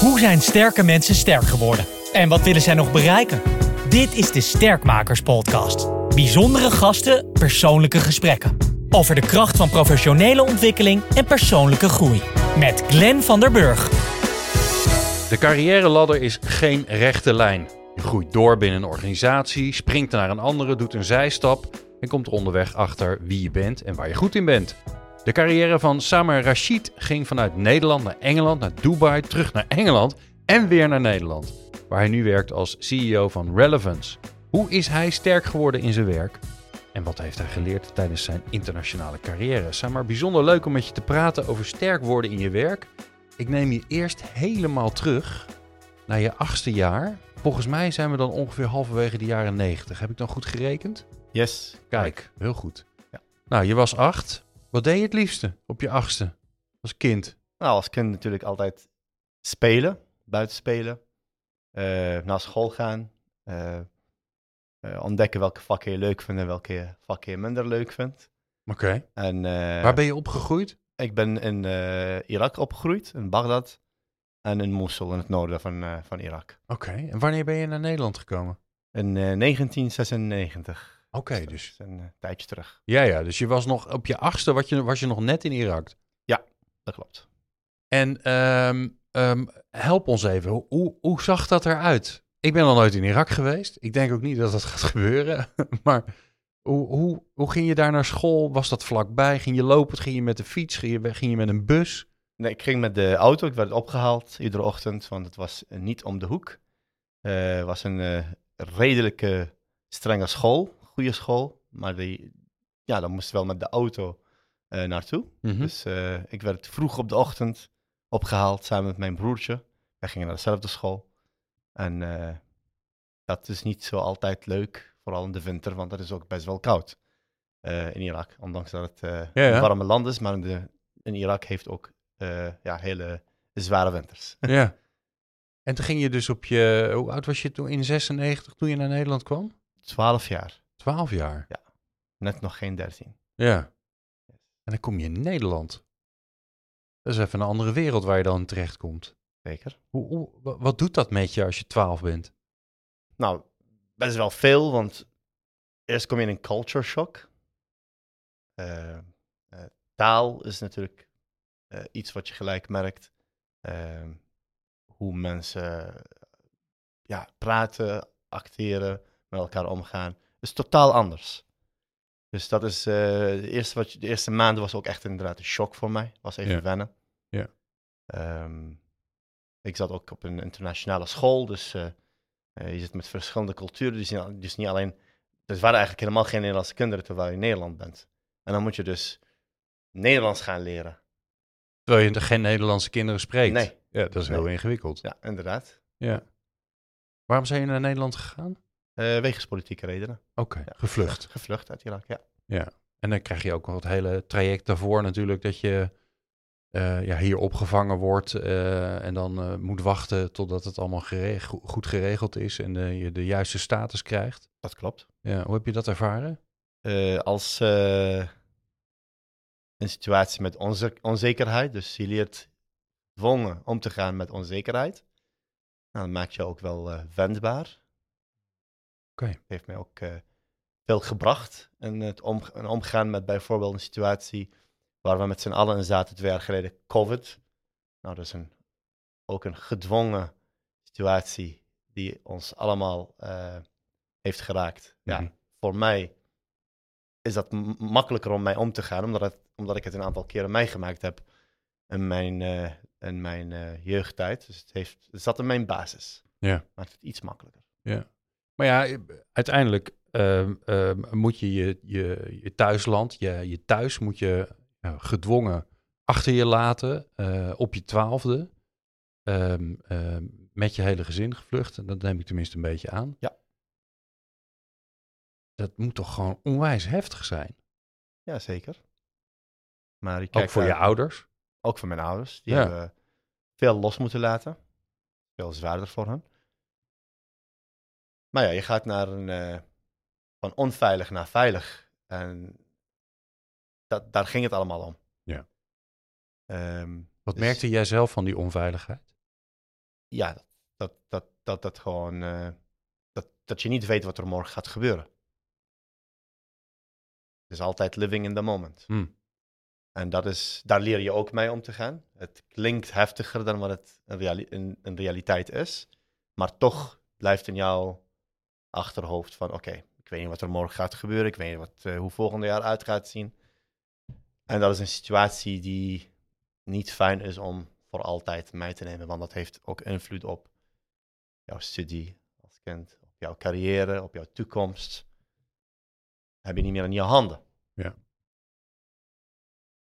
Hoe zijn sterke mensen sterk geworden? En wat willen zij nog bereiken? Dit is de Sterkmakers Podcast. Bijzondere gasten, persoonlijke gesprekken. Over de kracht van professionele ontwikkeling en persoonlijke groei. Met Glenn van der Burg. De carrière-ladder is geen rechte lijn. Je groeit door binnen een organisatie, springt naar een andere, doet een zijstap en komt er onderweg achter wie je bent en waar je goed in bent. De carrière van Samar Rashid ging vanuit Nederland naar Engeland, naar Dubai, terug naar Engeland en weer naar Nederland, waar hij nu werkt als CEO van Relevance. Hoe is hij sterk geworden in zijn werk? En wat heeft hij geleerd tijdens zijn internationale carrière? Samar, bijzonder leuk om met je te praten over sterk worden in je werk. Ik neem je eerst helemaal terug naar je achtste jaar. Volgens mij zijn we dan ongeveer halverwege de jaren negentig. Heb ik dan goed gerekend? Yes. Kijk, heel goed. Ja. Nou, je was acht. Wat deed je het liefste op je achtste als kind? Nou, als kind natuurlijk altijd spelen, buiten spelen, eh, naar school gaan, eh, ontdekken welke vakken je leuk vindt en welke vakken je minder leuk vindt. Oké. En Waar ben je opgegroeid? ik ben in Irak opgegroeid, in Bagdad en in Mosul in het noorden van, van Irak. Oké. En wanneer ben je naar Nederland gekomen? In eh, 1996. Oké, dus. is een eh, tijdje terug. Ja, ja. Dus je was nog op je achtste, wat je, was je nog net in Irak. Dat klopt. En ehm, ehm, help ons even. Hoe- Hoe, zag dat eruit? Ik ben nog nooit in Irak geweest. Ik denk ook niet dat dat gaat gebeuren. maar hoe, hoe, hoe ging je daar naar school? Was dat vlakbij? Ging je lopen? Ging je met de fiets? Ging je, ging je met een bus? Nee, ik ging met de auto. Ik werd opgehaald iedere ochtend, want het was eh, niet om de hoek. Eh, Het was een eh, redelijke strenge school, goede school. Maar die, ja, dan moest je wel met de auto eh, naartoe. Mhm. Dus eh, ik werd vroeg op de ochtend opgehaald samen met mijn broertje. Wij gingen naar dezelfde school. En eh, dat is niet zo altijd leuk, vooral in de winter, want het is ook best wel koud in Irak. Ondanks dat het Ja, ja. een warme land is, maar in, de, in Irak heeft ook ja, hele zware winters. Ja. En toen ging je dus op je... Hoe oud was je toen in 96 toen je naar Nederland kwam? 12 jaar, 12 jaar. net nog geen 13. Ja. En dan kom je in Nederland. Dat is even een andere wereld waar je dan terecht komt. Zeker. Hoe, hoe, wa- wat doet dat met je als je 12 bent? Nou, best wel veel, want eerst kom je in een culture shock. Eh, eh, taal is natuurlijk eh, iets wat je gelijk merkt. Hoe mensen ja, praten, acteren, met elkaar omgaan, is totaal anders. Dus dat is, eh, de, eerste wat de eerste maanden was ook echt inderdaad een shock voor mij. Was even Ja. wennen. Ja. Ehm, ik zat ook op een internationale school, dus eh, eh, je zit met verschillende culturen. Dus niet, dus niet alleen. Er waren eigenlijk helemaal geen Nederlandse kinderen terwijl je in Nederland bent. En dan moet je dus Nederlands gaan leren. Terwijl je geen Nederlandse kinderen spreekt. Nee. Ja, dat is heel ingewikkeld. Ja, inderdaad. Ja. Waarom zijn je naar Nederland gegaan? Eh wegens politieke redenen. Oké, Ja. gevlucht. Gevlucht uit Irak, ja. Ja. En dan krijg je ook nog het hele traject daarvoor natuurlijk dat je eh, ja, hier opgevangen wordt eh, en dan moet wachten totdat het allemaal goed geregeld is en je de juiste status krijgt. Dat klopt. Ja, hoe heb je dat ervaren? Als een situatie met onze onzekerheid, dus je leert gedwongen om te gaan met onzekerheid. Nou, dat maakt je ook wel wendbaar. Het heeft mij ook eh, veel gebracht. En het om, en omgaan met bijvoorbeeld een situatie waar we met z'n allen in zaten twee jaar geleden, COVID. Nou, dat is een, ook een gedwongen situatie die ons allemaal eh, heeft geraakt. Ja, Mhm. voor mij is dat makkelijker om mij om te gaan, omdat, het, omdat ik het een aantal keren meegemaakt heb in mijn, eh, in mijn jeugdtijd. Dus het, heeft, het zat in mijn basis. Ja. Maakt het iets makkelijker. Maar ja, eh, uiteindelijk ehm, ehm, moet je je, je je thuisland, je, je thuis moet je gedwongen achter je laten eh, op je twaalfde. Ehm, met je hele gezin gevlucht. Dat neem ik tenminste een beetje aan. Ja. Dat moet toch gewoon onwijs heftig zijn. Ja, zeker. Maar je Ook kijkt voor je ouders. Ook voor mijn ouders. Die Ja. hebben veel los moeten laten. Veel zwaarder voor hen. Maar ja, je gaat naar een, eh, van onveilig naar veilig. En dat, daar ging het allemaal om. Ja. Ehm, Wat Dus- merkte jij zelf van die onveiligheid? ja, dat, dat, dat, dat, dat gewoon, eh, dat, dat je niet weet wat er morgen gaat gebeuren. Het is altijd living in the moment. Hm. En dat is, daar leer je ook mee om te gaan. Het klinkt heftiger dan wat het in, reali- in, in realiteit is. Maar toch blijft in jouw achterhoofd van... oké, ik weet niet wat er morgen gaat gebeuren. Ik weet niet wat, eh, hoe volgende jaar uit gaat zien. En dat is een situatie die niet fijn is om voor altijd mee te nemen. Want dat heeft ook invloed op jouw studie als kind. Op jouw carrière, op jouw toekomst. Heb je niet meer in je handen.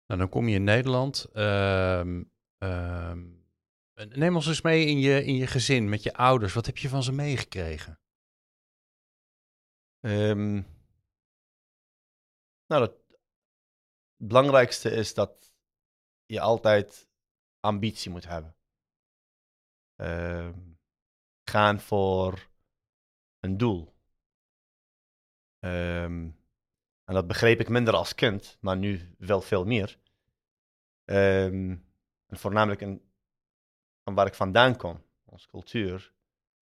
Nou, dan kom je in Nederland. ehm, ehm, neem ons eens mee in je, in je gezin, met je ouders. Wat heb je van ze meegekregen? Ehm, nou, het belangrijkste is dat je altijd ambitie moet hebben. Ehm, gaan voor een doel. Ehm, en dat begreep ik minder als kind, maar nu wel veel meer. En voornamelijk in, van waar ik vandaan kom, onze cultuur.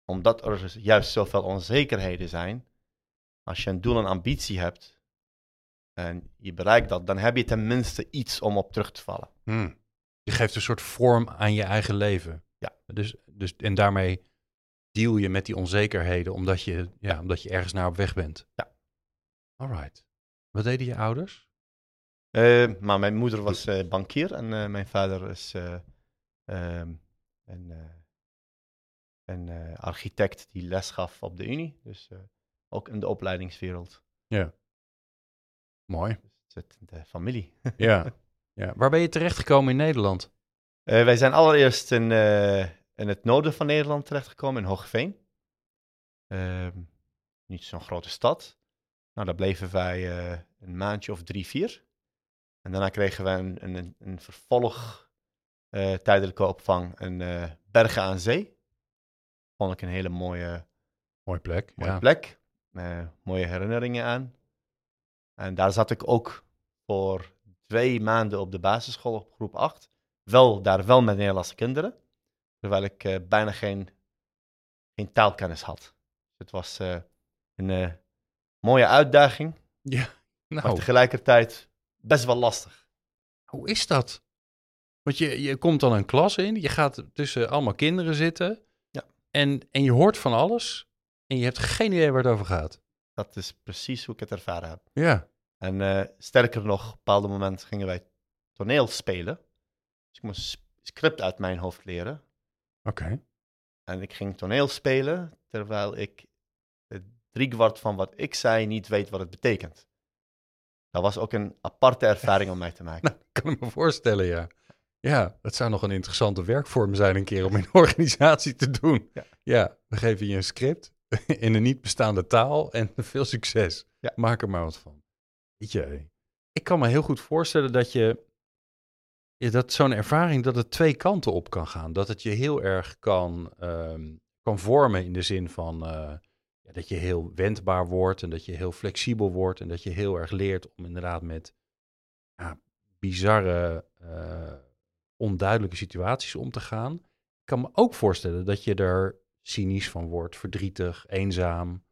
Omdat er juist zoveel onzekerheden zijn, als je een doel en ambitie hebt en je bereikt dat, dan heb je tenminste iets om op terug te vallen. Hm. Je geeft een soort vorm aan je eigen leven. Ja. Dus, dus, en daarmee deal je met die onzekerheden, omdat je, ja, omdat je ergens naar op weg bent. Ja. Alright. Wat deden je ouders? Eh, maar mijn moeder was eh, bankier en eh, mijn vader is ehm, een, een architect die les gaf op de Unie. Dus ook in de opleidingswereld. Mooi. Dus het zit in de familie. Ja. ja. Waar ben je terechtgekomen in Nederland? Eh, wij zijn allereerst in, eh, in het noorden van Nederland terechtgekomen, in Hoogveen. Ehm, niet zo'n grote stad. Nou, daar bleven wij eh, een maandje of drie, vier. En daarna kregen we een, een, een vervolg tijdelijke opvang in Bergen aan Zee. Vond ik een hele mooie, Mooie plek. mooie ja. plek. Eh, mooie herinneringen aan. En daar zat ik ook voor twee maanden op de basisschool op groep 8. Wel, daar wel met Nederlandse kinderen. Terwijl ik eh, bijna geen, geen taalkennis had. Dus het was eh, een mooie uitdaging, Ja. maar Nou, tegelijkertijd best wel lastig. hoe is dat? Want je, je komt dan een klas in, je gaat tussen allemaal kinderen zitten. Ja. En, en je hoort van alles. En je hebt geen idee waar het over gaat. Dat is precies hoe ik het ervaren heb. Ja. En eh, sterker nog, op een bepaald moment gingen wij toneel spelen. Dus ik moest script uit mijn hoofd leren. Oké. En ik ging toneel spelen, terwijl ik het driekwart van wat ik zei niet weet wat het betekent. Dat was ook een aparte ervaring om mij te maken. Nou, ik kan me voorstellen, ja. Ja, dat zou nog een interessante werkvorm zijn een keer om in een organisatie te doen. Ja. Ja, we geven je een script in een niet bestaande taal en veel succes. Ja. Maak er maar wat van. Weet je, ik kan me heel goed voorstellen dat je, dat zo'n ervaring, dat het twee kanten op kan gaan. Dat het je heel erg kan, ehm, kan vormen in de zin van eh, dat je heel wendbaar wordt en dat je heel flexibel wordt en dat je heel erg leert om inderdaad met ja, bizarre, eh, onduidelijke situaties om te gaan. Ik kan me ook voorstellen dat je er cynisch van wordt, verdrietig, eenzaam.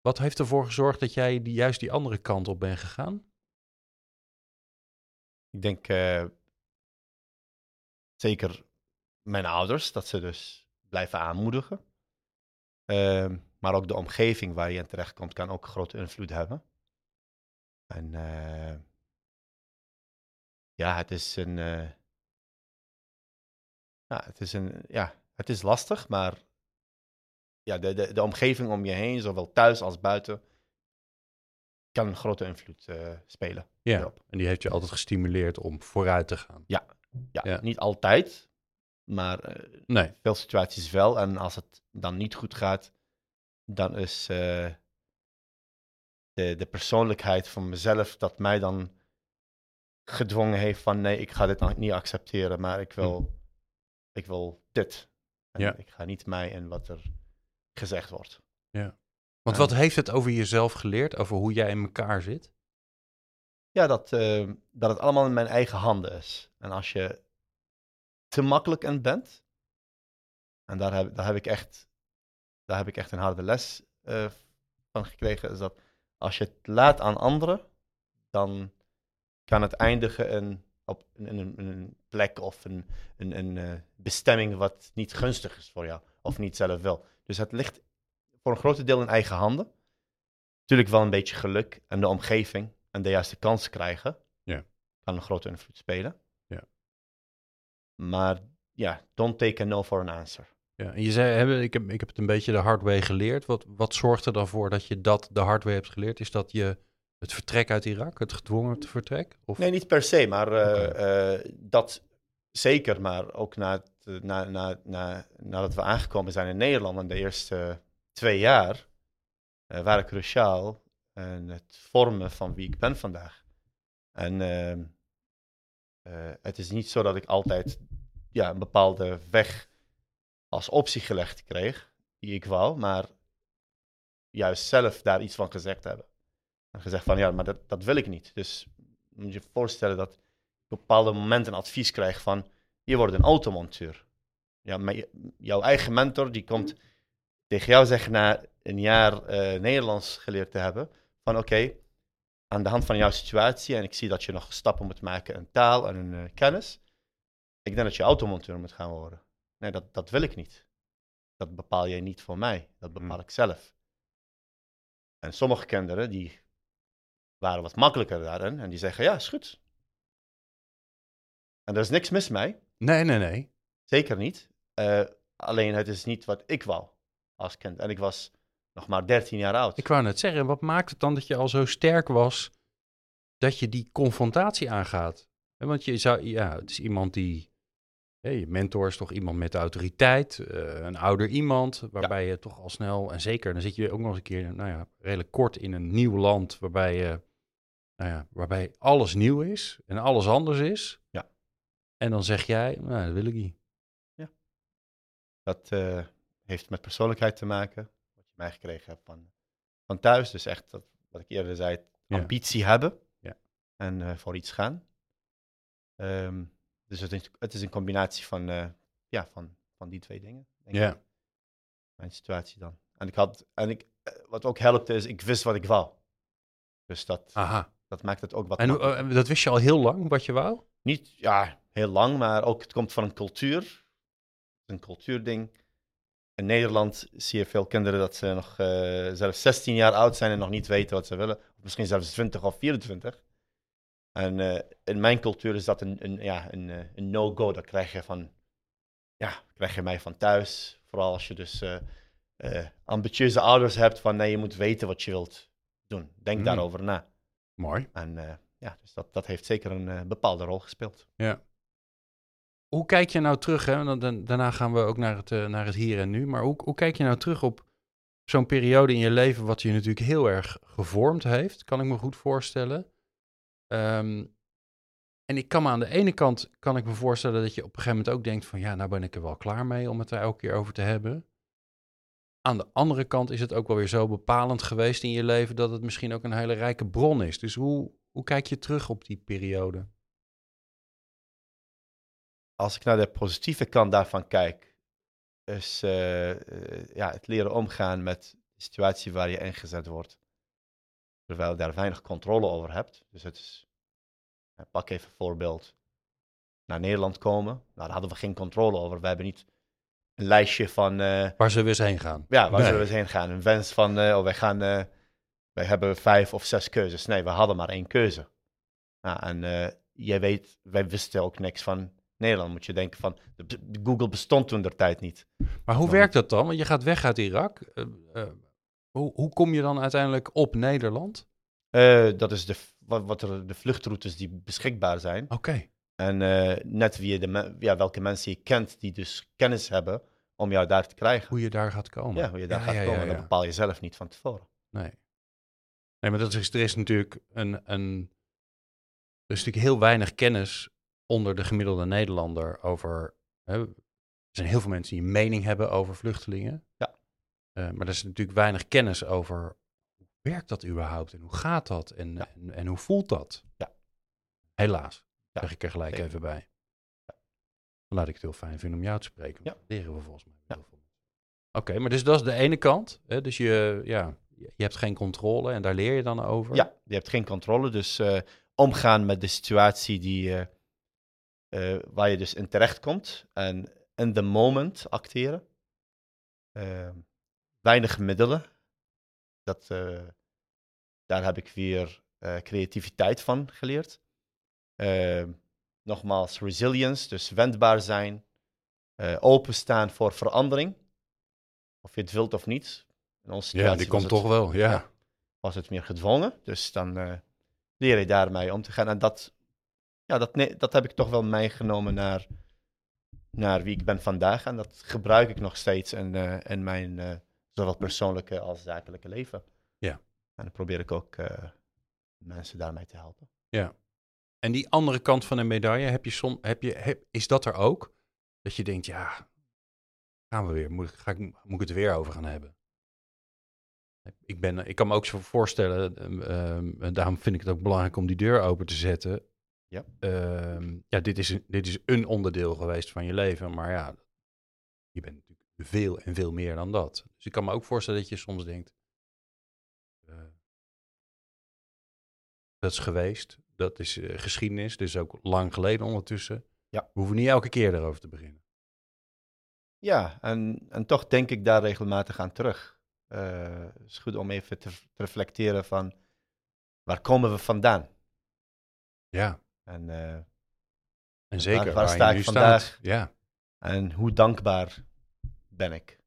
Wat heeft ervoor gezorgd dat jij die, juist die andere kant op bent gegaan? Ik denk eh, zeker mijn ouders, dat ze dus blijven aanmoedigen. Ehm, maar ook de omgeving waar je in terechtkomt kan ook grote invloed hebben. En eh, ja, het is een. eh, ja, het is een. Ja, het is lastig, maar. Ja, de, de, de omgeving om je heen, zowel thuis als buiten, kan een grote invloed eh, spelen. Ja, en die heeft je altijd gestimuleerd om vooruit te gaan. Ja, Ja. niet altijd, maar eh, Nee, veel situaties wel. En als het dan niet goed gaat, dan is eh, de, de persoonlijkheid van mezelf dat mij dan gedwongen heeft van nee, ik ga dit nog niet accepteren, maar ik wil, ik wil dit. En Ja. ik ga niet mij in wat er gezegd wordt. want Ja. wat heeft het over jezelf geleerd, over hoe jij in elkaar zit? Ja, dat, eh, dat het allemaal in mijn eigen handen is. En als je te makkelijk in bent, En daar heb, daar heb, ik, echt, daar heb ik echt een harde les eh, van gekregen. Is dat als je het laat aan anderen, dan kan het eindigen in, op een- in een plek of een, een, een eh, bestemming wat niet gunstig is voor jou. Of niet zelf wil. Dus het ligt voor een groot deel in eigen handen. Natuurlijk wel een beetje geluk en de omgeving en de juiste kans krijgen. Ja. Kan een grote invloed spelen. Ja. Maar ja, don't take a no for an answer. Ja, en je zei, ik, heb, ik heb het een beetje de hard way geleerd. Wat, wat zorgt er dan voor dat je dat de hard way hebt geleerd? Is dat je het vertrek uit Irak, het gedwongen vertrek? Of? Nee, niet per se, maar eh, eh, dat zeker. Maar ook na, het, na, na, na, nadat we aangekomen zijn in Nederland in de eerste twee jaar, eh, waren cruciaal in het vormen van wie ik ben vandaag. En ehm, eh, het is niet zo dat ik altijd ja, een bepaalde weg als optie gelegd kreeg, die ik wou, maar juist zelf daar iets van gezegd hebben. En gezegd van ja, maar dat, dat wil ik niet. Dus moet je je voorstellen dat ik op bepaalde momenten advies krijg van je wordt een automonteur. Ja, maar jouw eigen mentor die komt tegen jou zeggen na een jaar eh, Nederlands geleerd te hebben van oké, aan de hand van jouw situatie en ik zie dat je nog stappen moet maken in taal en in eh, kennis, ik denk dat je automonteur moet gaan worden. Nee, dat, dat wil ik niet. Dat bepaal jij niet voor mij. Dat bepaal Hmm. ik zelf. En sommige kinderen die waren wat makkelijker daarin en die zeggen ja, is goed. En er is niks mis mee, Nee, nee, nee. zeker niet. Eh, alleen het is niet wat ik wou als kind. En ik was nog maar 13 jaar oud. Ik wou net zeggen, wat maakt het dan dat je al zo sterk was dat je die confrontatie aangaat? Want je zou, ja, het is iemand die, hè, je mentor is toch iemand met autoriteit, eh, een ouder iemand, waarbij je toch al snel, en zeker, dan zit je ook nog eens een keer, nou ja, redelijk kort in een nieuw land, waarbij je, nou ja, waarbij alles nieuw is en alles anders is. Ja. En dan zeg jij, nou, dat wil ik niet. Dat eh, heeft met persoonlijkheid te maken. Wat je mij gekregen hebt van, van thuis. Dus echt, dat, wat ik eerder zei, Ja. ambitie hebben. Ja. En eh, voor iets gaan. Ehm, dus het is, het is een combinatie van, eh, ja, van, van die twee dingen. Denk Ja. ik. Mijn situatie dan. En, ik had, en ik, wat ook helpt is, ik wist wat ik wou. Dus dat, Aha. Dat maakt het ook wat En eh, dat wist je al heel lang, wat je wou? Niet ja, heel lang, maar ook het komt van een cultuur. Een cultuurding. In Nederland zie je veel kinderen dat ze nog eh, zelfs 16 jaar oud zijn en nog niet weten wat ze willen. Of misschien zelfs 20 of 24. En eh, in mijn cultuur is dat een, een, ja, een, een no-go. Dat krijg je van, ja, krijg je mij van thuis. Vooral als je dus ambitieuze ouders hebt van nee, je moet weten wat je wilt doen. Denk Mm. daarover na. Mooi. En eh, ja, dus dat, dat heeft zeker een eh, bepaalde rol gespeeld. Hoe kijk je nou terug? Hè? dan- daarna gaan we ook naar het, eh, naar het hier en nu. Maar hoe, hoe kijk je nou terug op zo'n periode in je leven, wat je natuurlijk heel erg gevormd heeft, kan ik me goed voorstellen. Ehm, en ik kan me aan de ene kant kan ik me voorstellen dat je op een gegeven moment ook denkt van ja, nou ben ik er wel klaar mee om het er elke keer over te hebben. Aan de andere kant is het ook wel weer zo bepalend geweest in je leven dat het misschien ook een hele rijke bron is. Dus hoe, hoe kijk je terug op die periode? als ik naar de positieve kant daarvan kijk, is eh, eh, ja, het leren omgaan met de situatie waar je ingezet wordt. Terwijl je daar weinig controle over hebt. Dus het pak even een voorbeeld, naar Nederland komen. Nou, daar hadden we geen controle over. We hebben niet een lijstje van, eh, Waar zullen we eens heen gaan? ja, waar Nee. zullen we eens heen gaan? Een wens van, eh, oh, wij gaan, eh, wij hebben vijf of zes keuzes. Nee, we hadden maar één keuze. Nou, en jij weet, wij wisten ook niks van Nederland. Moet je denken van, de, de Google bestond toen der tijd niet. Maar hoe Dan- werkt dat dan? Want je gaat weg uit Irak. Hoe, hoe kom je dan uiteindelijk op Nederland? Dat is de, wat er, de vluchtroutes die beschikbaar zijn. Oké. En eh, net wie je de, ja, welke mensen je kent die dus kennis hebben om jou daar te krijgen. Hoe je daar gaat komen. ja, hoe je daar Ja, gaat ja, komen, dat bepaal je zelf niet van tevoren. Nee. Nee, maar dat is, er is natuurlijk een, een. Er is natuurlijk heel weinig kennis onder de gemiddelde Nederlander over. Hè, er zijn heel veel mensen die een mening hebben over vluchtelingen. Ja. Eh, maar er is natuurlijk weinig kennis over. Hoe werkt dat überhaupt en hoe gaat dat en, en, en hoe voelt dat? Ja. Helaas, Ja, zeg ik er gelijk even bij. laat ik het heel fijn vinden om jou te spreken. Ja. Dat leren we volgens mij Ja. heel veel. Oké, maar dus dat is de ene kant. Hè? Dus je, ja, je hebt geen controle en daar leer je dan over. Ja, je hebt geen controle. Dus eh, omgaan met de situatie die, eh, eh, waar je dus in terecht komt. En in the moment acteren. Eh, weinig middelen. Dat, daar heb ik weer creativiteit van geleerd. Eh, nogmaals, resilience, dus wendbaar zijn. eh, openstaan voor verandering. Of je het wilt of niet. In onze Ja, die komt het- toch wel. Ja. Ja. was het meer gedwongen. Dus dan eh, leer je daarmee om te gaan. En dat, ja, dat, dat heb ik toch wel meegenomen naar, naar wie ik ben vandaag. En dat gebruik ik nog steeds in, eh, in mijn zowel persoonlijke als zakelijke leven. Ja. En dan probeer ik ook mensen daarmee te helpen. En die andere kant van de medaille, heb je som, heb je, heb, is dat er ook? Dat je denkt, ja, gaan we weer. Moet, ik- ga ik, moet ik het er weer over gaan hebben? Ik, ben, ik kan me ook zo voorstellen, ehm, ehm, en daarom vind ik het ook belangrijk om die deur open te zetten. Ja. Ehm, ja, dit is, een- dit is een onderdeel geweest van je leven, maar ja, je bent natuurlijk veel en veel meer dan dat. Dus ik kan me ook voorstellen dat je soms denkt, eh, dat is geweest, dat is eh, geschiedenis, dus ook lang geleden ondertussen. Ja. We hoeven niet elke keer erover te beginnen. Ja, en, en toch denk ik daar regelmatig aan terug. Eh, het is goed om even te, te reflecteren van waar komen we vandaan? Ja, En eh, en zeker waar waar, sta ik vandaag? staat. Ja, En hoe dankbaar ben ik?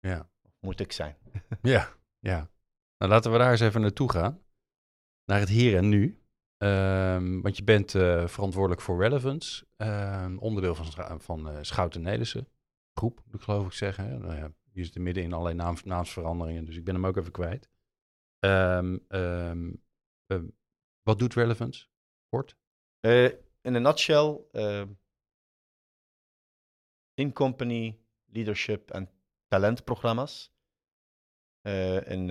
ja. Moet ik zijn? Ja, ja. Nou, laten we daar eens even naartoe gaan. Naar het hier en nu. Ehm, want je bent eh, verantwoordelijk voor Relevance. ehm, onderdeel van, van eh, Schouten Nelissen. Groep, moet ik geloof ik zeggen. Nou ja, zit er midden in allerlei naams, naamsveranderingen. Dus ik ben hem ook even kwijt. Ehm, wat doet Relevance? Kort. Eh, in een nutshell, in-company leadership en talentprogramma's in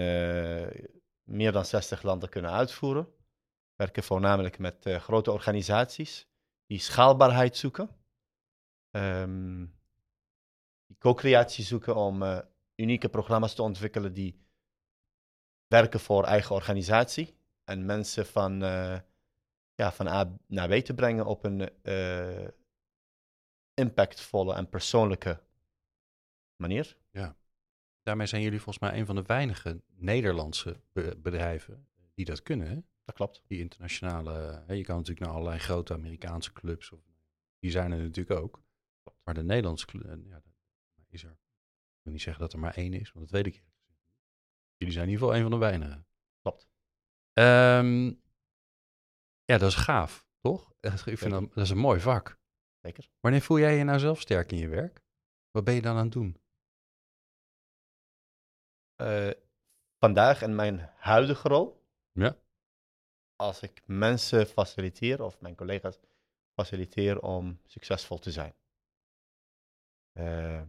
meer dan 60 landen kunnen uitvoeren. Werken voornamelijk met eh, grote organisaties die schaalbaarheid zoeken. Ehm, die co-creatie zoeken om eh, unieke programma's te ontwikkelen die werken voor eigen organisatie. En mensen van, eh, ja, van A naar B te brengen op een impactvolle en persoonlijke manier. Daarmee zijn jullie volgens mij een van de weinige Nederlandse be- bedrijven die dat kunnen. Hè? Dat klopt. die internationale. Hè, je kan natuurlijk naar allerlei grote Amerikaanse clubs. Of, die zijn er natuurlijk ook. Maar de Nederlandse club. Ja, dat is er. Ik wil niet zeggen dat er maar één is, want dat weet ik eerlijk niet. Jullie zijn in ieder geval een van de weinigen. Klopt. Ehm, ja, dat is gaaf, toch? Ik vind dat, dat is een mooi vak. Zeker. Wanneer voel jij je nou zelf sterk in je werk? Wat ben je dan aan het doen? Eh, vandaag in mijn huidige rol, Ja. als ik mensen faciliteer of mijn collega's faciliteer om succesvol te zijn. Eh,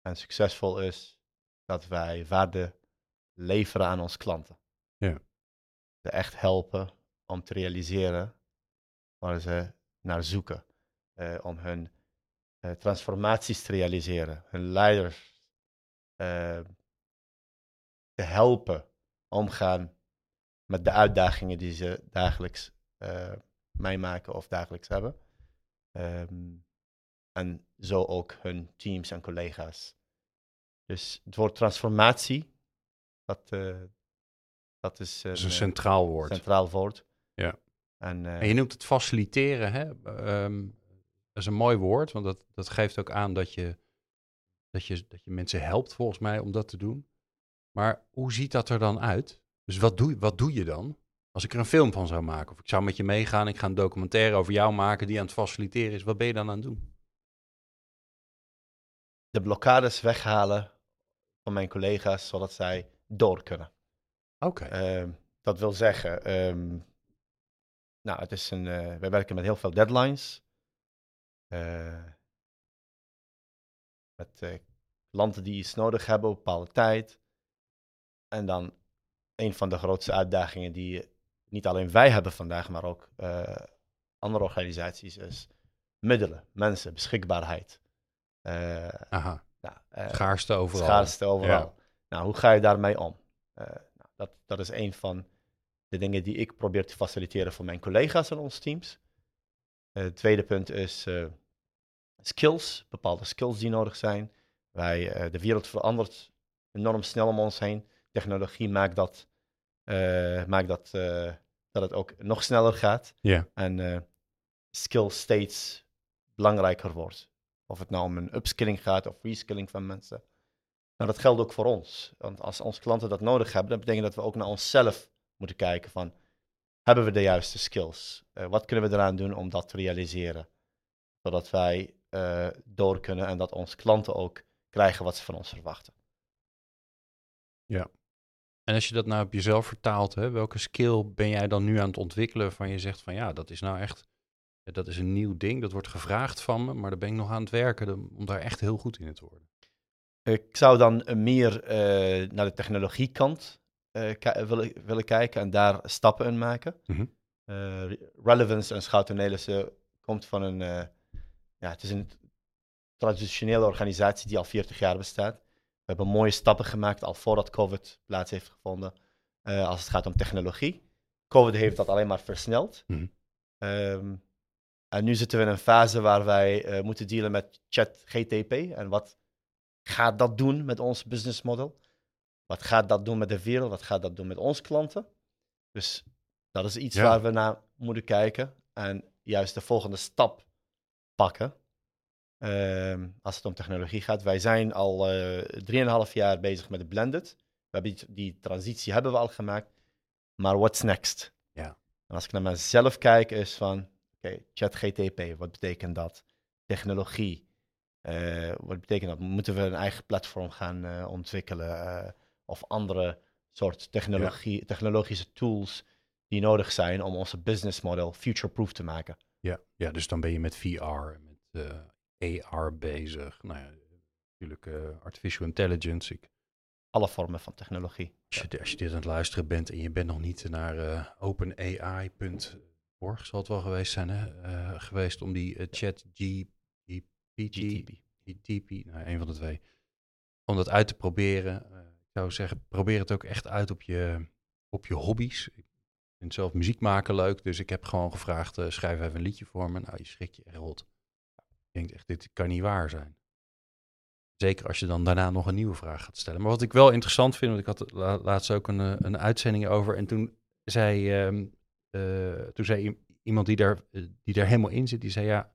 en succesvol is dat wij waarde leveren aan onze klanten. Ja. Ze echt helpen om te realiseren waar ze naar zoeken. Eh, om hun transformaties te realiseren, hun leiders te helpen omgaan met de uitdagingen die ze dagelijks eh, meemaken of dagelijks hebben. Ehm, en zo ook hun teams en collega's. Dus het woord transformatie, dat, eh, dat is Dat is een een eh, centraal woord. centraal woord. Ja. En, En je noemt het faciliteren, hè? Ehm, dat is een mooi woord, want dat, dat geeft ook aan dat je, dat, je, dat je mensen helpt, volgens mij, om dat te doen. Maar hoe ziet dat er dan uit? Dus wat doe, wat doe je dan? Als ik er een film van zou maken, of ik zou met je meegaan, ik ga een documentaire over jou maken die aan het faciliteren is, wat ben je dan aan het doen? de blokkades weghalen van mijn collega's, zodat zij door kunnen. Oké. Ehm, dat wil zeggen, ehm, nou, het is een, eh, wij werken met heel veel deadlines. Eh, met eh, klanten die iets nodig hebben op een bepaalde tijd. En dan een van de grootste uitdagingen die niet alleen wij hebben vandaag, maar ook eh, andere organisaties is middelen, mensen, beschikbaarheid. Eh, Aha, nou, eh, schaarste overal. schaarste overal. Ja. Nou, hoe ga je daarmee om? Eh, nou, dat, dat is een van de dingen die ik probeer te faciliteren voor mijn collega's in ons teams. Eh, het tweede punt is eh, skills, bepaalde skills die nodig zijn. Wij, eh, de wereld verandert enorm snel om ons heen. Technologie maakt dat, eh, maakt dat, eh, dat het ook nog sneller gaat. Ja. En eh skills steeds belangrijker wordt. Of het nou om een upskilling gaat of reskilling van mensen. Nou, dat geldt ook voor ons. Want als onze klanten dat nodig hebben, dat betekent dat we ook naar onszelf moeten kijken van, hebben we de juiste skills? Wat kunnen we eraan doen om dat te realiseren? Zodat wij door kunnen en dat onze klanten ook krijgen wat ze van ons verwachten. En als je dat nou op jezelf vertaalt, hè, welke skill ben jij dan nu aan het ontwikkelen waarvan je zegt van ja, dat is nou echt, dat is een nieuw ding, dat wordt gevraagd van me, maar daar ben ik nog aan het werken om daar echt heel goed in te worden. Ik zou dan eh, meer eh, naar de technologiekant eh, willen, willen kijken en daar stappen in maken. Mhm. Re- Relevance en Schouten Nelissen komt van een, ja, het is een traditionele organisatie die al 40 jaar bestaat. We hebben mooie stappen gemaakt al voordat COVID plaats heeft gevonden eh, als het gaat om technologie. COVID heeft dat alleen maar versneld. Mhm. Ehm, en nu zitten we in een fase waar wij eh, moeten dealen met ChatGTP en wat gaat dat doen met ons business model? Wat gaat dat doen met de wereld? Wat gaat dat doen met onze klanten? Dus dat is iets Ja. waar we naar moeten kijken en juist de volgende stap pakken. Ehm, als het om technologie gaat. Wij zijn al eh 3,5 jaar bezig met de blended. We hebben die, die transitie hebben we al gemaakt. Maar what's next? Ja. En als ik naar mezelf kijk, is van, oké, ChatGTP, wat betekent dat? Technologie, eh, wat betekent dat? Moeten we een eigen platform gaan eh, ontwikkelen? eh, of andere soort technologie, technologische tools die nodig zijn om onze business model future-proof te maken? Ja, ja, dus dan ben je met VR en met eh, AR bezig. Nou ja, natuurlijk eh, artificial intelligence. Ik, Alle vormen van technologie. als, je, als je dit aan het luisteren bent en je bent nog niet naar eh openai.org, zal het wel geweest zijn, hè? eh, geweest om die chat GPT, GTP. Nou, een van de twee, om dat uit te proberen. Ik zou zeggen, probeer het ook echt uit op je, op je hobby's. Ik vind zelf muziek maken leuk, dus ik heb gewoon gevraagd, schrijf even een liedje voor me. Nou, je schrikt je echt rot. Denkt echt, dit kan niet waar zijn. Zeker als je dan daarna nog een nieuwe vraag gaat stellen. Maar wat ik wel interessant vind, want ik had la- laatst ook een, eh, een uitzending over. En toen zei, ehm, eh, toen zei iemand die daar, eh, die daar helemaal in zit, die zei ja,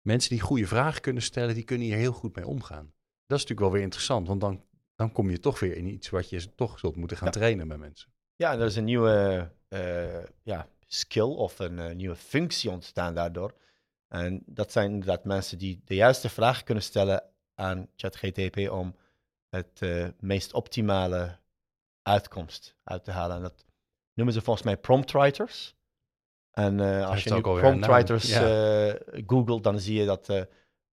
mensen die goede vragen kunnen stellen, die kunnen hier heel goed mee omgaan. Dat is natuurlijk wel weer interessant, want dan, dan kom je toch weer in iets wat je toch zult moeten gaan Ja. trainen bij mensen. Ja, er is een nieuwe ja, skill of een nieuwe functie ontstaan daardoor. En dat zijn inderdaad mensen die de juiste vragen kunnen stellen aan ChatGTP om het eh, meest optimale uitkomst uit te halen. En dat noemen ze volgens mij prompt writers. En eh, als je nu ook alweer een prompt naam, writers ja. eh, googelt, dan zie je dat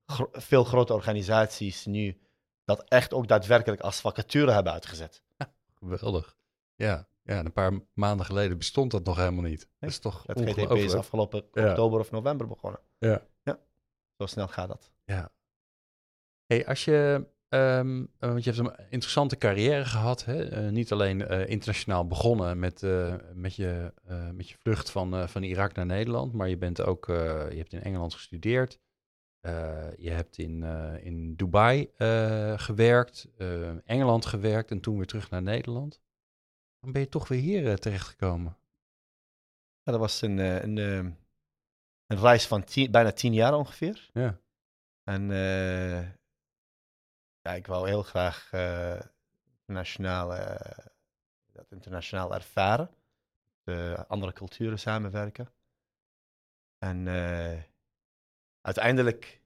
gro- veel grote organisaties nu dat echt ook daadwerkelijk als vacature hebben uitgezet. Geweldig. Ja, ja, en een paar dat geleden bestond dat nog helemaal niet. Dat is toch Het GTP is afgelopen Ja. oktober of november begonnen. Ja. Zo snel gaat dat. Ja. Hey, als je, ehm, eh, want je hebt een interessante carrière gehad, hè? Eh, niet alleen eh, internationaal begonnen met, met, je, met je vlucht van, van Irak naar Nederland, maar je bent ook, je hebt in Engeland gestudeerd, je hebt in, in Dubai gewerkt, Engeland gewerkt en toen weer terug naar Nederland. Dan ben je toch weer hier eh, terechtgekomen. Ja, dat was een, eh, een, eh, een reis van tien- bijna tien jaar ongeveer. Ja. En ja, ik wou heel graag internationaal, eh, dat internationaal ervaren. De andere culturen samenwerken. En uiteindelijk,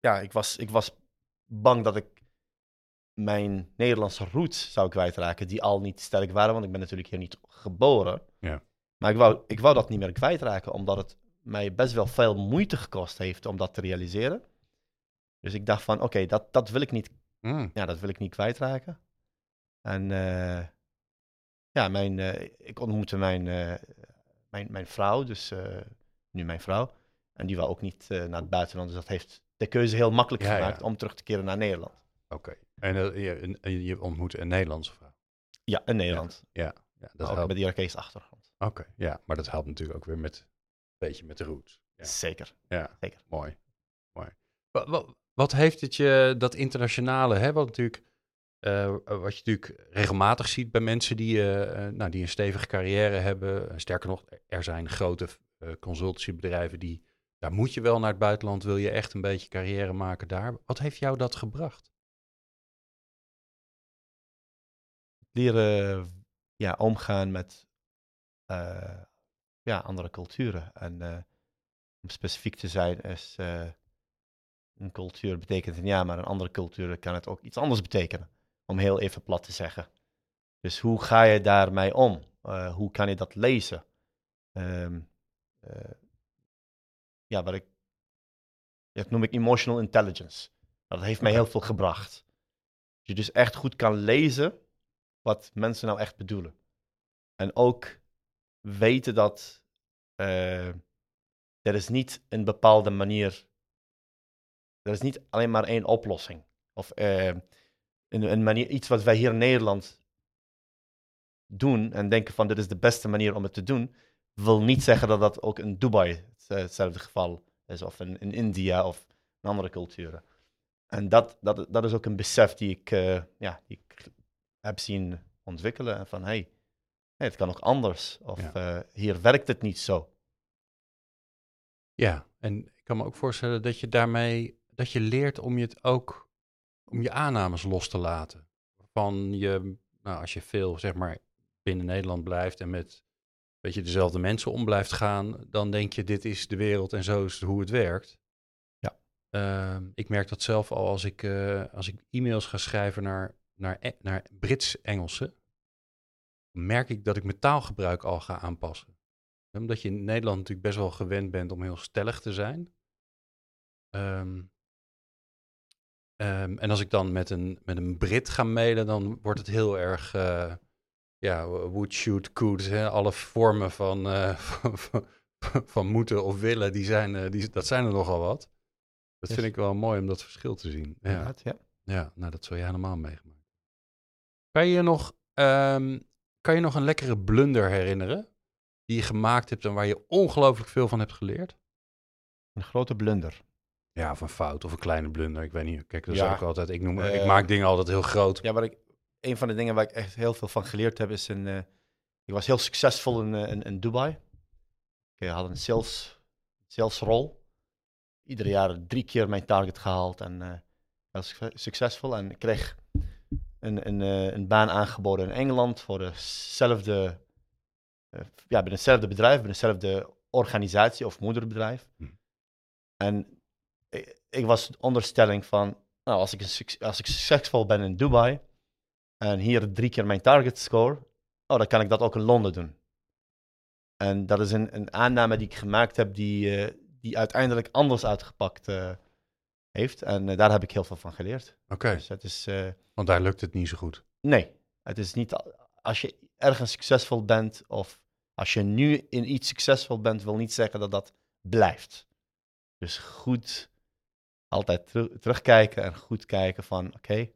ja, ik was, ik was bang dat ik mijn Nederlandse roots zou kwijtraken, die al niet sterk waren, want ik ben natuurlijk hier niet geboren. Ja. Maar ik wou, ik wou dat niet meer kwijtraken, omdat het mij best wel veel moeite gekost heeft om dat te realiseren. Dus ik dacht van, oké, dat, dat wil ik niet, Mm, ja, dat wil ik niet kwijtraken. En eh, ja, mijn, eh, ik ontmoette mijn, eh, mijn, mijn vrouw, dus nu mijn vrouw. En die wou ook niet naar het buitenland. Dus dat heeft de keuze heel makkelijk Ja, ja. gemaakt om terug te keren naar Nederland. Oké. En eh, je, en- je ontmoet een Nederlandse vrouw. Ja, in Nederland. Ja, ja dat ook helpt. met Irakese achtergrond. Oké, ja, maar dat helpt natuurlijk ook weer met een beetje met de roots. Ja, Zeker. ja. Zeker. mooi. mooi. Wat, wat, wat heeft het je, dat internationale, hè, wat, natuurlijk, eh, wat je natuurlijk regelmatig ziet bij mensen die, eh, nou, die een stevige carrière hebben. Sterker nog, er zijn grote consultancybedrijven die, daar moet je wel naar het buitenland, wil je echt een beetje carrière maken daar. Wat heeft jou dat gebracht? Leren ja, omgaan met eh, ja, andere culturen. En eh, om specifiek te zijn is eh, een cultuur betekent een ja, maar een andere cultuur kan het ook iets anders betekenen. Om heel even plat te zeggen. Dus hoe ga je daarmee om? Hoe kan je dat lezen? Ehm, eh, ja, wat ik, dat noem ik emotional intelligence. Dat heeft mij heel veel gebracht. Dat je dus echt goed kan lezen wat mensen nou echt bedoelen. En ook weten dat eh, er is niet een bepaalde manier, er is niet alleen maar één oplossing. Of eh, een, een manier, iets wat wij hier in Nederland doen en denken van dit is de beste manier om het te doen, wil niet zeggen dat dat ook in Dubai het- hetzelfde geval is, of in, in India of in andere culturen. En dat, dat, dat is ook een besef die ik, eh, ja, die ik heb zien ontwikkelen. En van, hey, hey, het kan ook anders. Of Ja. eh, hier werkt het niet zo. Ja, en ik kan me ook voorstellen dat je daarmee, dat je leert om je het ook, om je aannames los te laten. Van je, nou, als je veel, zeg maar, binnen Nederland blijft en met, weet je, dezelfde mensen om blijft gaan, dan denk je, dit is de wereld en zo is hoe het werkt. Ja. Ehm, ik merk dat zelf al als ik, eh, als ik e-mails ga schrijven naar, naar, E- naar Brits-Engelsen, merk ik dat ik mijn taalgebruik al ga aanpassen omdat je in Nederland natuurlijk best wel gewend bent om heel stellig te zijn. Ehm, ehm, en als ik dan met een, met een Brit ga mailen, dan wordt het heel erg, eh, ja, would, should, could. Hè? Alle vormen van, eh, van, van, van moeten of willen, die zijn, eh, die, dat zijn er nogal wat. Dat Yes. vind ik wel mooi om dat verschil te zien. Ja. Ja. Ja, nou dat zul je helemaal meegemaakt. Kan je nog, ehm, kan je nog een lekkere blunder herinneren die je gemaakt hebt en waar je ongelooflijk veel van hebt geleerd? Een grote blunder. Ja, of een fout of een kleine blunder. Ik weet niet. Kijk, dat is Ja. ook altijd. Ik, noem, ik Eh, maak dingen altijd heel groot. Ja, waar ik, een van de dingen waar ik echt heel veel van geleerd heb, is een. eh, ik was heel succesvol in, eh, in, in Dubai. Ik had een sales, salesrol. Ieder jaar drie keer mijn target gehaald en was succes- succesvol. En ik kreeg een, een, eh, een baan aangeboden in Engeland voor dezelfde, eh, ja, bij hetzelfde bedrijf, bij dezelfde organisatie of moederbedrijf. Hm. En ik, ik was de onderstelling van, nou, als ik, een als ik succesvol ben in Dubai en hier drie keer mijn target score, oh, dan kan ik dat ook in Londen doen. En dat is een, een aanname die ik gemaakt heb, die, eh, die uiteindelijk anders uitgepakt eh, heeft. En eh, daar heb ik heel veel van geleerd. Oké, Dus het is, eh, want daar lukt het niet zo goed. nee, het is niet, als je ergens succesvol bent of als je nu in iets succesvol bent, wil niet zeggen dat dat blijft. Dus goed altijd teru- terugkijken en goed kijken van, oké,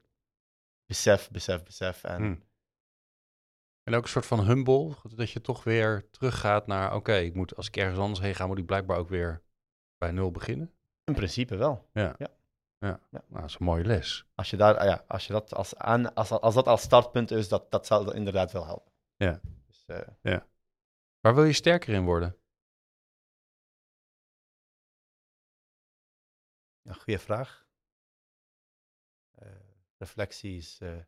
besef, besef, besef. En Hm. En ook een soort van humble, dat je toch weer teruggaat naar, oké, ik moet als ik ergens anders heen ga, moet ik blijkbaar ook weer bij nul beginnen. In principe wel. Nou, dat is een mooie les. Als je, daar, ah ja, als je dat als, aan, als, als dat als startpunt is, dat, dat zal inderdaad wel helpen. Ja. Dus, eh, Waar wil je sterker in worden? Een goede vraag. Eh, reflectie is eh,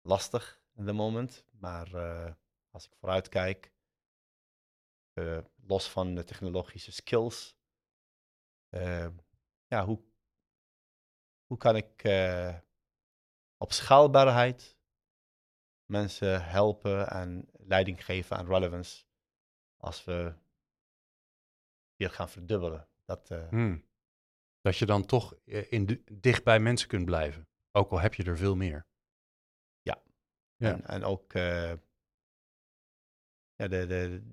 lastig in de moment, maar als ik vooruit kijk, eh, los van de technologische skills, ja, hoe, hoe kan ik eh, op schaalbaarheid mensen helpen en leiding geven aan relevance als we weer gaan verdubbelen? Dat, eh, Hm. Dat je dan toch eh, in de, dicht bij mensen kunt blijven. Ook al heb je er veel meer. Ja. En, en ook ja, de, de,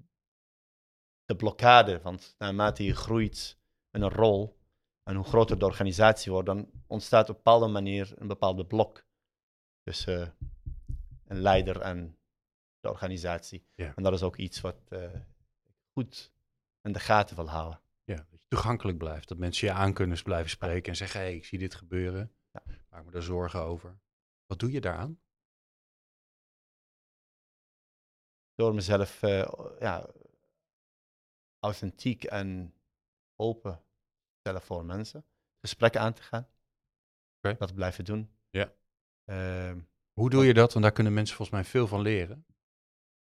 de blokkade. Want naarmate je groeit een rol en hoe groter de organisatie wordt, dan ontstaat op een bepaalde manier een bepaalde blok tussen eh, een leider en de organisatie. Ja. En dat is ook iets wat eh, goed in de gaten wil houden. Ja, dat je toegankelijk blijft. Dat mensen je aan kunnen blijven spreken en zeggen: hé, hey, ik zie dit gebeuren. Ja. Maak me daar zorgen over. Wat doe je daaraan? Door mezelf eh, ja, authentiek en open te stellen voor mensen. Gesprekken aan te gaan. Dat blijven doen. Ja. Ehm, Hoe doe je dat? Want daar kunnen mensen volgens mij veel van leren.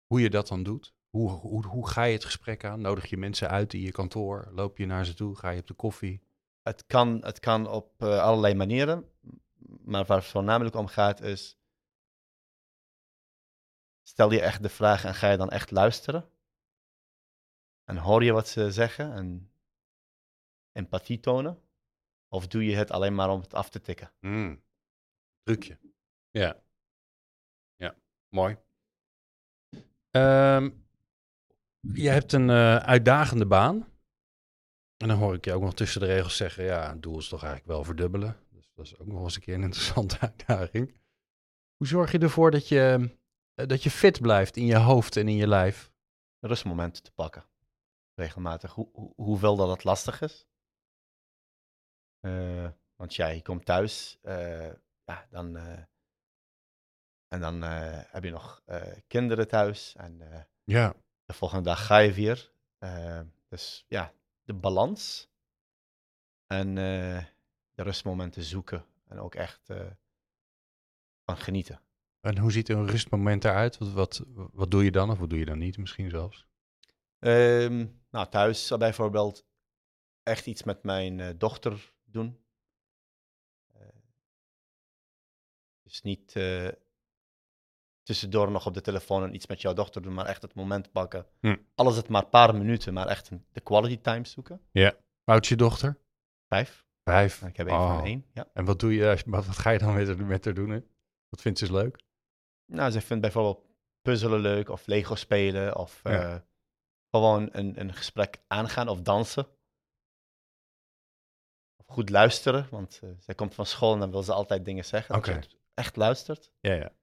Hoe je dat dan doet. Hoe, hoe, hoe ga je het gesprek aan? Nodig je mensen uit in je kantoor? Loop je naar ze toe? Ga je op de koffie? het, kan, het kan op eh, allerlei manieren. Maar waar het voornamelijk om gaat is. Stel je echt de vraag en ga je dan echt luisteren? En hoor je wat ze zeggen en empathie tonen? Of doe je het alleen maar om het af te tikken? Mm. Trucje. Ja. Ja, mooi. Ehm, je hebt een eh, uitdagende baan. En dan hoor ik je ook nog tussen de regels zeggen: ja, het doel is toch eigenlijk wel verdubbelen. Dus dat is ook nog eens een keer een interessante uitdaging. Hoe zorg je ervoor dat je, eh, dat je fit blijft in je hoofd en in je lijf? Rustmomenten te pakken. Regelmatig. Hoe, hoe, hoeveel dat het lastig is. Eh, want ja, je komt thuis. eh, ja, dan. eh, en dan heb je nog kinderen thuis. En Ja. de volgende dag ga je weer. Dus ja, de balans. En de rustmomenten zoeken. En ook echt van genieten. En hoe ziet een rustmoment eruit? Wat, wat, wat doe je dan of wat doe je dan niet misschien zelfs? Ehm, nou, thuis bijvoorbeeld echt iets met mijn dochter doen. Dus niet eh, tussendoor nog op de telefoon en iets met jouw dochter doen, maar echt het moment pakken. Hm. Al is het maar een paar minuten, maar echt een- de quality time zoeken. Hoe oud je dochter? Vijf. Vijf. Ik heb één Oh. van één. Ja. En wat doe je, wat, wat ga je dan met haar, met haar doen? Hè? Wat vindt ze leuk? Nou, ze vindt bijvoorbeeld puzzelen leuk of Lego spelen of Ja. eh, gewoon een, een gesprek aangaan of dansen. Goed luisteren, want eh, zij komt van school en dan wil ze altijd dingen zeggen. Oké. het echt luistert. Ja, ja.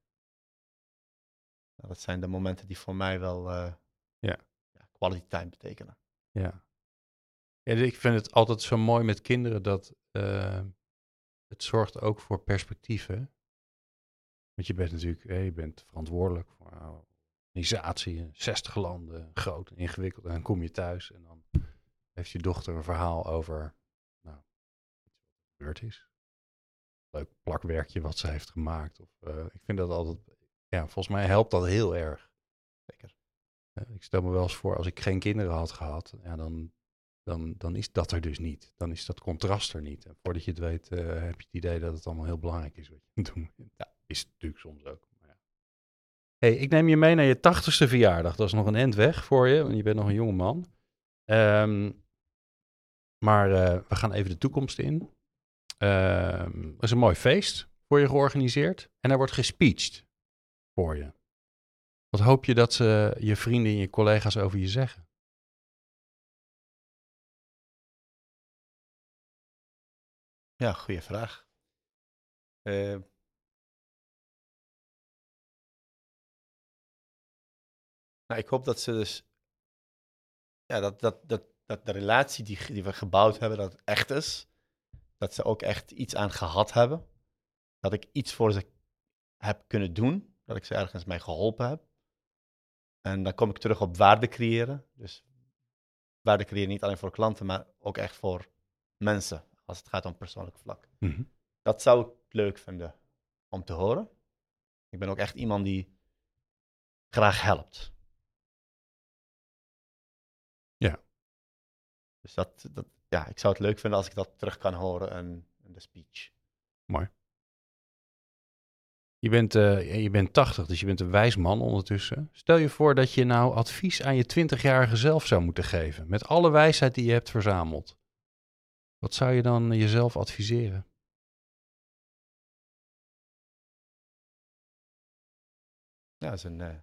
Nou, dat zijn de momenten die voor mij wel eh, Ja. ja, quality time betekenen. Ja. ja, ik vind het altijd zo mooi met kinderen dat eh, het zorgt ook voor perspectief. Hè? Want je bent natuurlijk, je bent verantwoordelijk voor een organisatie, in 60 landen, groot en ingewikkeld. En dan kom je thuis en dan heeft je dochter een verhaal over, nou, iets wat er gebeurd is. Leuk plakwerkje wat ze heeft gemaakt. Of, eh, ik vind dat altijd, ja, volgens mij helpt dat heel erg. Zeker. Eh, ik stel me wel eens voor, als ik geen kinderen had gehad, ja, dan, dan, dan is dat er dus niet. Dan is dat contrast er niet. En voordat je het weet, eh, heb je het idee dat het allemaal heel belangrijk is wat je het doen. Ja, is het natuurlijk soms ook. Maar ja. hey, ik neem je mee naar je tachtigste verjaardag. Dat is nog een end weg voor je, want je bent nog een jonge man. Ehm, maar we gaan even de toekomst in. Ehm, er is een mooi feest voor je georganiseerd. En er wordt gespeecht voor je. Wat hoop je dat ze, je vrienden en je collega's over je zeggen? Ja, goede vraag. Eh, nou, ik hoop dat ze dus. Ja, dat, dat, dat, dat de relatie die, die we gebouwd hebben, dat het echt is. Dat ze ook echt iets aan gehad hebben. Dat ik iets voor ze heb kunnen doen. Dat ik ze ergens mee geholpen heb. En dan kom ik terug op waarde creëren. Dus waarde creëren niet alleen voor klanten, maar ook echt voor mensen. Als het gaat om persoonlijk vlak. Dat zou ik leuk vinden om te horen. Ik ben ook echt iemand die graag helpt. Ja. Dus dat, dat, ja, ik zou het leuk vinden als ik dat terug kan horen in, in de speech. Je bent, eh, je bent 80, dus je bent een wijs man ondertussen. Stel je voor dat je nou advies aan je 20-jarige zelf zou moeten geven. Met alle wijsheid die je hebt verzameld. Wat zou je dan jezelf adviseren? Ja, dat is een, eh,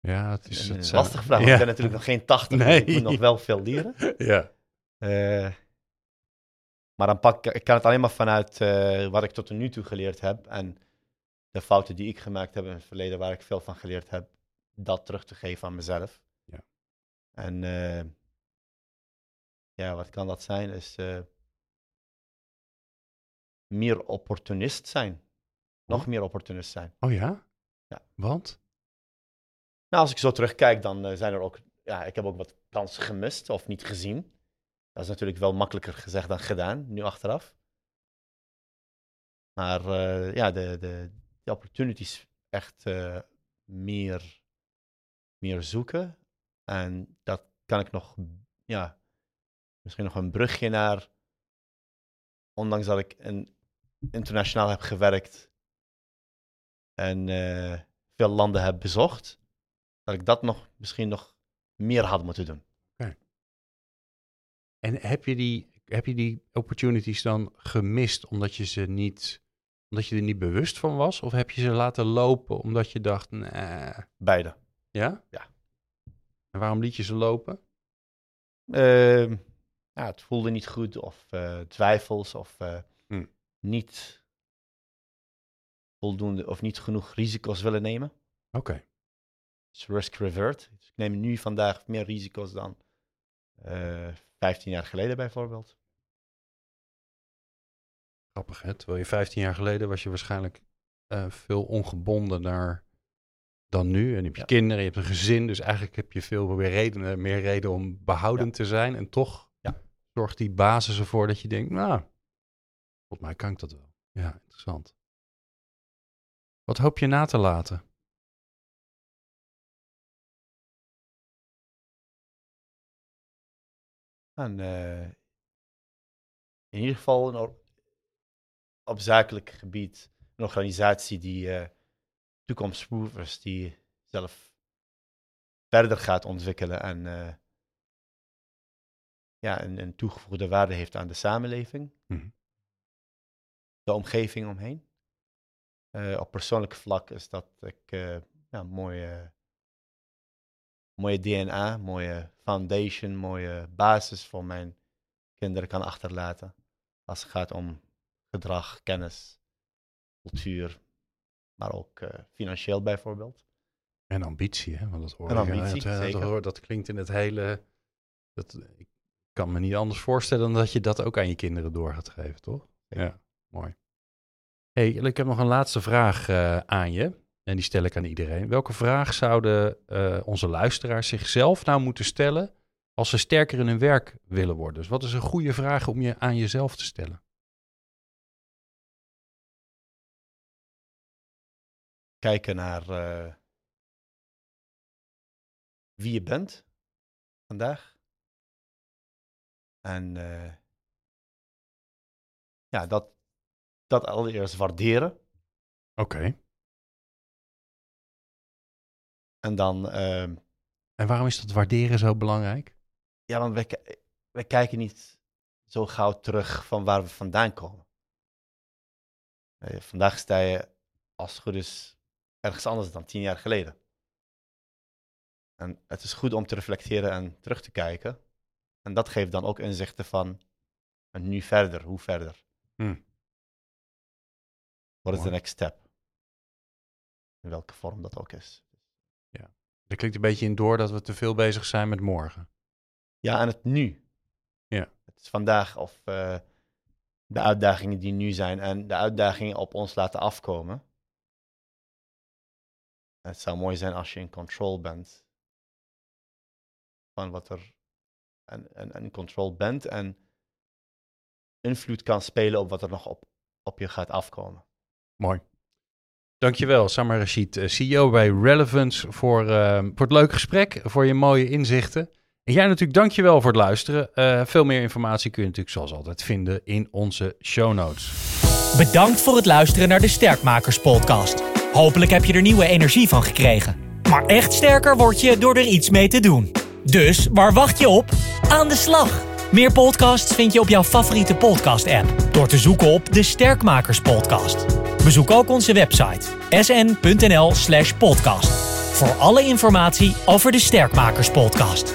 Ja, het is Een, het een lastige vraag, want Ja. ik ben natuurlijk nog geen 80, Nee. ik moet nog wel veel leren. Ja. Eh, maar dan pak ik, ik kan het alleen maar vanuit eh, wat ik tot nu toe geleerd heb en de fouten die ik gemaakt heb in het verleden, waar ik veel van geleerd heb, dat terug te geven aan mezelf. Ja. En eh, ja, wat kan dat zijn? Is meer opportunist zijn. Nog meer opportunist zijn. Oh ja? Ja. Want? Nou, als ik zo terugkijk, dan zijn er ook, ja, ik heb ook wat kansen gemist of niet gezien. Dat is natuurlijk wel makkelijker gezegd dan gedaan, nu achteraf. Maar eh, ja, de, de, de opportunities echt eh, meer, meer zoeken. En dat kan ik nog, ja, misschien nog een brugje naar, ondanks dat ik in, internationaal heb gewerkt en eh, veel landen heb bezocht, dat ik dat nog misschien nog meer had moeten doen. En heb je die, heb je die opportunities dan gemist omdat je ze niet, omdat je er niet bewust van was? Of heb je ze laten lopen omdat je dacht, nee. Beide. Ja? Ja. En waarom liet je ze lopen? Ehm, ja, het voelde niet goed of eh, twijfels of eh, Hm. niet voldoende of niet genoeg risico's willen nemen. Oké. Dus risk revert. Dus ik neem nu vandaag meer risico's dan eh 15 jaar geleden bijvoorbeeld. Grappig, hè? Terwijl je 15 jaar geleden was je waarschijnlijk eh, veel ongebonden naar dan nu. En heb je Ja. kinderen, je hebt een gezin. Dus eigenlijk heb je veel meer redenen, meer reden om behoudend te zijn. En toch Ja. zorgt die basis ervoor dat je denkt, nou, volgens mij kan ik dat wel. Ja, interessant. Wat hoop je na te laten? Eh, in ieder geval een op zakelijk gebied een organisatie die toekomstproof is, die zelf verder gaat ontwikkelen en eh, ja, een, een toegevoegde waarde heeft aan de samenleving, Mhm. de omgeving omheen. Op persoonlijk vlak is dat ik ja, mooie, mooie DNA, mooie foundation, mooie basis voor mijn kinderen kan achterlaten. Als het gaat om gedrag, kennis, cultuur, maar ook eh, financieel bijvoorbeeld. En ambitie, hè? Want dat hoor En ambitie, dat, eh, dat, zeker. hoor- dat klinkt in het hele... Dat, ik kan me niet anders voorstellen dan dat je dat ook aan je kinderen door gaat geven, toch? Ja, mooi. hey, ik heb nog een laatste vraag eh, aan je. En die stel ik aan iedereen. Welke vraag zouden eh, onze luisteraars zichzelf nou moeten stellen als ze sterker in hun werk willen worden? Dus wat is een goede vraag om je aan jezelf te stellen? Kijken naar eh, wie je bent vandaag. En eh, ja, dat, dat allereerst waarderen. Oké. En dan, ehm, En waarom is dat waarderen zo belangrijk? ja, want wij, wij kijken niet zo gauw terug van waar we vandaan komen. Eh, vandaag sta je, als het goed is, ergens anders dan tien jaar geleden. En het is goed om te reflecteren en terug te kijken. En dat geeft dan ook inzichten van, en nu verder, hoe verder? Hmm. Wat is de next step? In welke vorm dat ook is. Er klinkt een beetje in door dat we te veel bezig zijn met morgen. Ja, en het nu. Ja. Het is vandaag of eh, de uitdagingen die nu zijn en de uitdagingen op ons laten afkomen. Het zou mooi zijn als je in control bent van wat er en, en, en in control bent en invloed kan spelen op wat er nog op, op je gaat afkomen. Mooi. Dankjewel, Samar Rashid, eh, CEO bij Relevance, voor, eh, voor het leuke gesprek, voor je mooie inzichten. En jij natuurlijk dankjewel voor het luisteren. Eh, veel meer informatie kun je natuurlijk zoals altijd vinden in onze show notes. Bedankt voor het luisteren naar de Sterkmakers podcast. Hopelijk heb je er nieuwe energie van gekregen. Maar echt sterker word je door er iets mee te doen. Dus waar wacht je op? Aan de slag! Meer podcasts vind je op jouw favoriete podcast-app door te zoeken op de Sterkmakers podcast. Bezoek ook onze website sn.nl/podcast. voor alle informatie over de Sterkmakers podcast.